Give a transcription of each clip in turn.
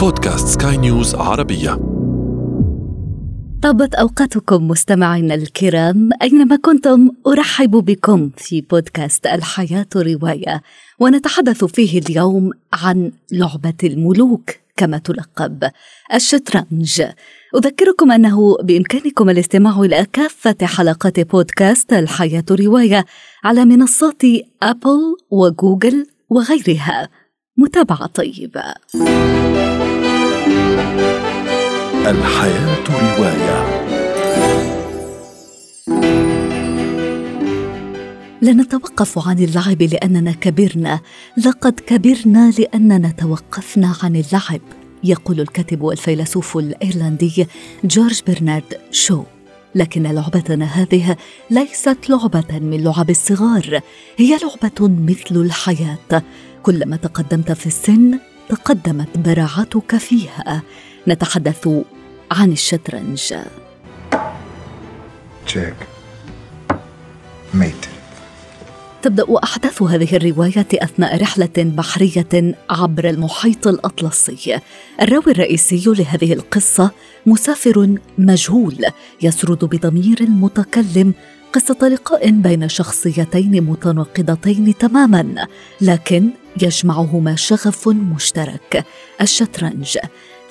بودكاست سكاي نيوز عربية. طابت أوقاتكم مستمعينا الكرام أينما كنتم أرحب بكم في بودكاست الحياة رواية ونتحدث فيه اليوم عن لعبة الملوك كما تلقب الشطرنج. أذكركم أنه بإمكانكم الاستماع إلى كافة حلقات بودكاست الحياة رواية على منصات أبل وجوجل وغيرها. متابعة طيبة. الحياة رواية. لا نتوقف عن اللعب لأننا كبرنا. لقد كبرنا لأننا توقفنا عن اللعب يقول الكاتب والفيلسوف الإيرلندي جورج برنارد شو. لكن لعبتنا هذه ليست لعبة من لعب الصغار هي لعبة مثل الحياة. كلما تقدمت في السن تقدمت براعتك فيها. نتحدث عن الشطرنج. تشيك ميت تبدأ أحداث هذه الروايه أثناء رحلة بحرية عبر المحيط الأطلسي. الراوي الرئيسي لهذه القصة مسافر مجهول يسرد بضمير المتكلم قصة لقاء بين شخصيتين متناقضتين تماما لكن يجمعهما شغف مشترك. الشطرنج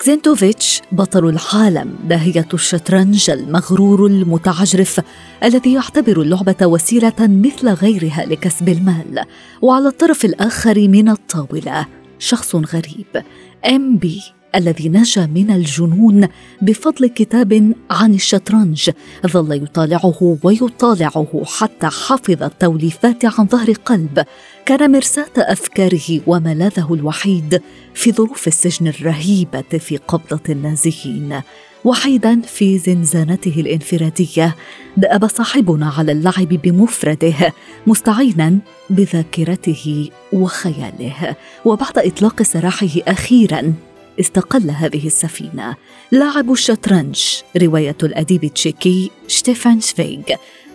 زينتوفيتش بطل العالم داهية الشطرنج المغرور المتعجرف الذي يعتبر اللعبة وسيلة مثل غيرها لكسب المال. وعلى الطرف الآخر من الطاولة شخص غريب ام بي الذي نجا من الجنون بفضل كتاب عن الشطرنج ظل يطالعه ويطالعه حتى حفظ التوليفات عن ظهر قلب. كان مرساه أفكاره وملاذه الوحيد في ظروف السجن الرهيبة في قبضة النازيين وحيدا في زنزانته الانفرادية دأب صاحبنا على اللعب بمفرده مستعينا بذاكرته وخياله. وبعد إطلاق سراحه أخيرا استقل هذه السفينة. لاعب الشطرنج رواية الأديب التشيكي شتيفان شفيغ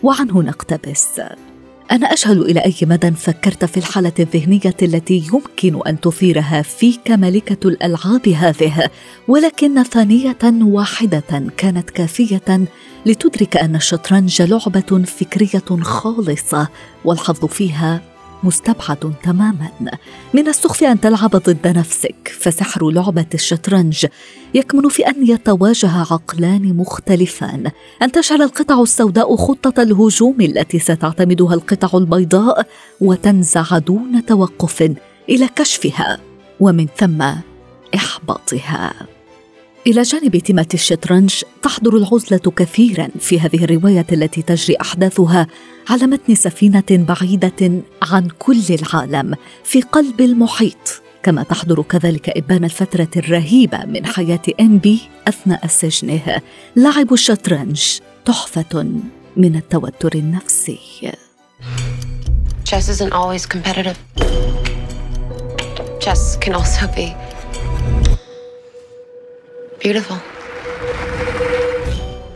وعنه نقتبس. أنا أجهل إلى أي مدى فكرت في الحالة الذهنية التي يمكن أن تثيرها فيك ملكة الألعاب هذه ولكن ثانية واحدة كانت كافية لتدرك أن الشطرنج لعبة فكرية خالصة والحظ فيها مستبعد تماما. من السخف أن تلعب ضد نفسك فسحر لعبة الشطرنج يكمن في أن يتواجه عقلان مختلفان. أن تجعل القطع السوداء خطة الهجوم التي ستعتمدها القطع البيضاء وتنزع دون توقف إلى كشفها ومن ثم إحباطها. إلى جانب تيمة الشطرنج تحضر العزلة كثيرا في هذه الرواية التي تجري أحداثها على متن سفينة بعيدة عن كل العالم في قلب المحيط. كما تحضر كذلك إبان الفترة الرهيبة من حياة إمبي أثناء سجنه. لعب الشطرنج تحفة من التوتر النفسي. Chess isn't always competitive. Chess can also be beautiful.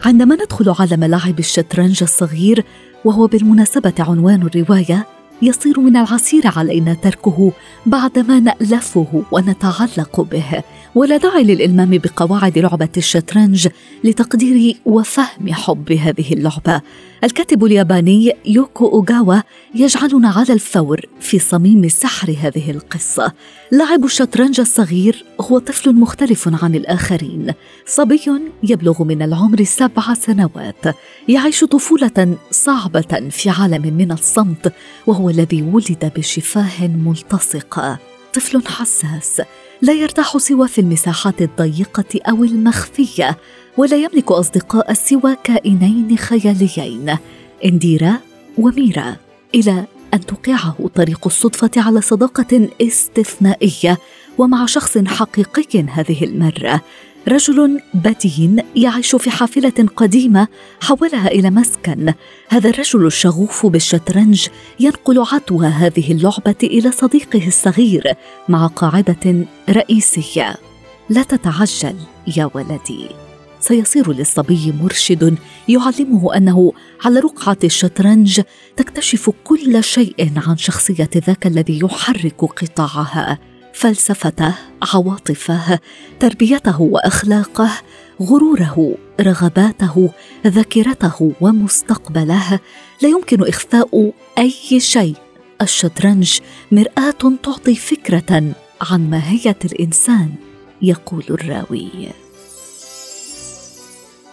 عندما ندخل عالم لعب الشطرنج الصغير وهو بالمناسبة عنوان الرواية يصير من العسير علينا تركه بعدما نألفه ونتعلق به. ولا داعي للإلمام بقواعد لعبة الشطرنج لتقدير وفهم حب هذه اللعبة. الكاتب الياباني يوكو أوغاوا يجعلنا على الفور في صميم سحر هذه القصة. لاعب الشطرنج الصغير هو طفل مختلف عن الآخرين. صبي يبلغ من العمر سبع سنوات. يعيش طفولة صعبة في عالم من الصمت وهو الذي ولد بشفاه ملتصقة طفل حساس لا يرتاح سوى في المساحات الضيقة أو المخفية ولا يملك أصدقاء سوى كائنين خياليين. انديرا وميرا إلى أن توقعه طريق الصدفة على صداقة استثنائية ومع شخص حقيقي هذه المرة. رجل بدين يعيش في حافلة قديمة حولها إلى مسكن. هذا الرجل الشغوف بالشطرنج ينقل عدوى هذه اللعبة إلى صديقه الصغير مع قاعدة رئيسية. لا تتعجل يا ولدي. سيصير للصبي مرشد يعلمه أنه على رقعة الشطرنج تكتشف كل شيء عن شخصية ذاك الذي يحرك قطاعها. فلسفته عواطفه تربيته وأخلاقه غروره رغباته ذاكرته ومستقبله. لا يمكن إخفاء أي شيء. الشطرنج مرآة تعطي فكرة عن ماهية الإنسان يقول الراوي.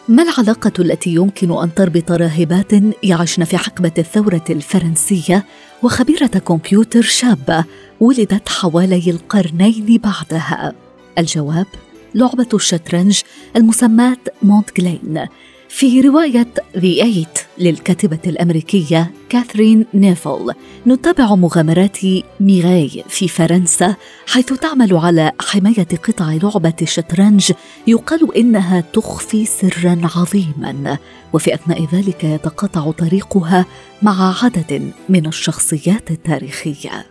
ما العلاقة التي يمكن أن تربط راهبات يعشن في حقبة الثورة الفرنسية وخبيرة كمبيوتر شابة ولدت حوالي القرنين بعدها؟ الجواب لعبة الشطرنج المسماة مونت جلين في رواية The Eight للكاتبة الأمريكية كاثرين نيفل. نتابع مغامرات ميراي في فرنسا حيث تعمل على حماية قطع لعبة الشطرنج يقال إنها تخفي سرا عظيما. وفي أثناء ذلك يتقاطع طريقها مع عدد من الشخصيات التاريخية.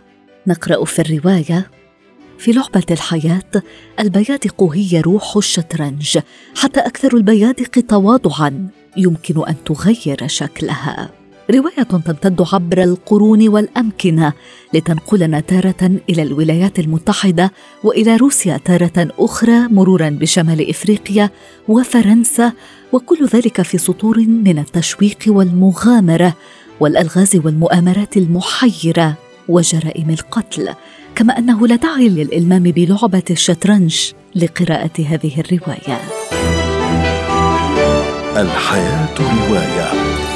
نقرأ في الرواية في لعبة الحياة البيادق هي روح الشطرنج حتى أكثر البيادق تواضعا يمكن أن تغير شكلها. رواية تمتد عبر القرون والأمكنة لتنقلنا تارة إلى الولايات المتحدة وإلى روسيا تارة أخرى مرورا بشمال إفريقيا وفرنسا وكل ذلك في سطور من التشويق والمغامرة والألغاز والمؤامرات المحيرة. وجرائم القتل كما أنه لا داعي للإلمام بلعبة الشطرنج لقراءة هذه الرواية. الحياة رواية.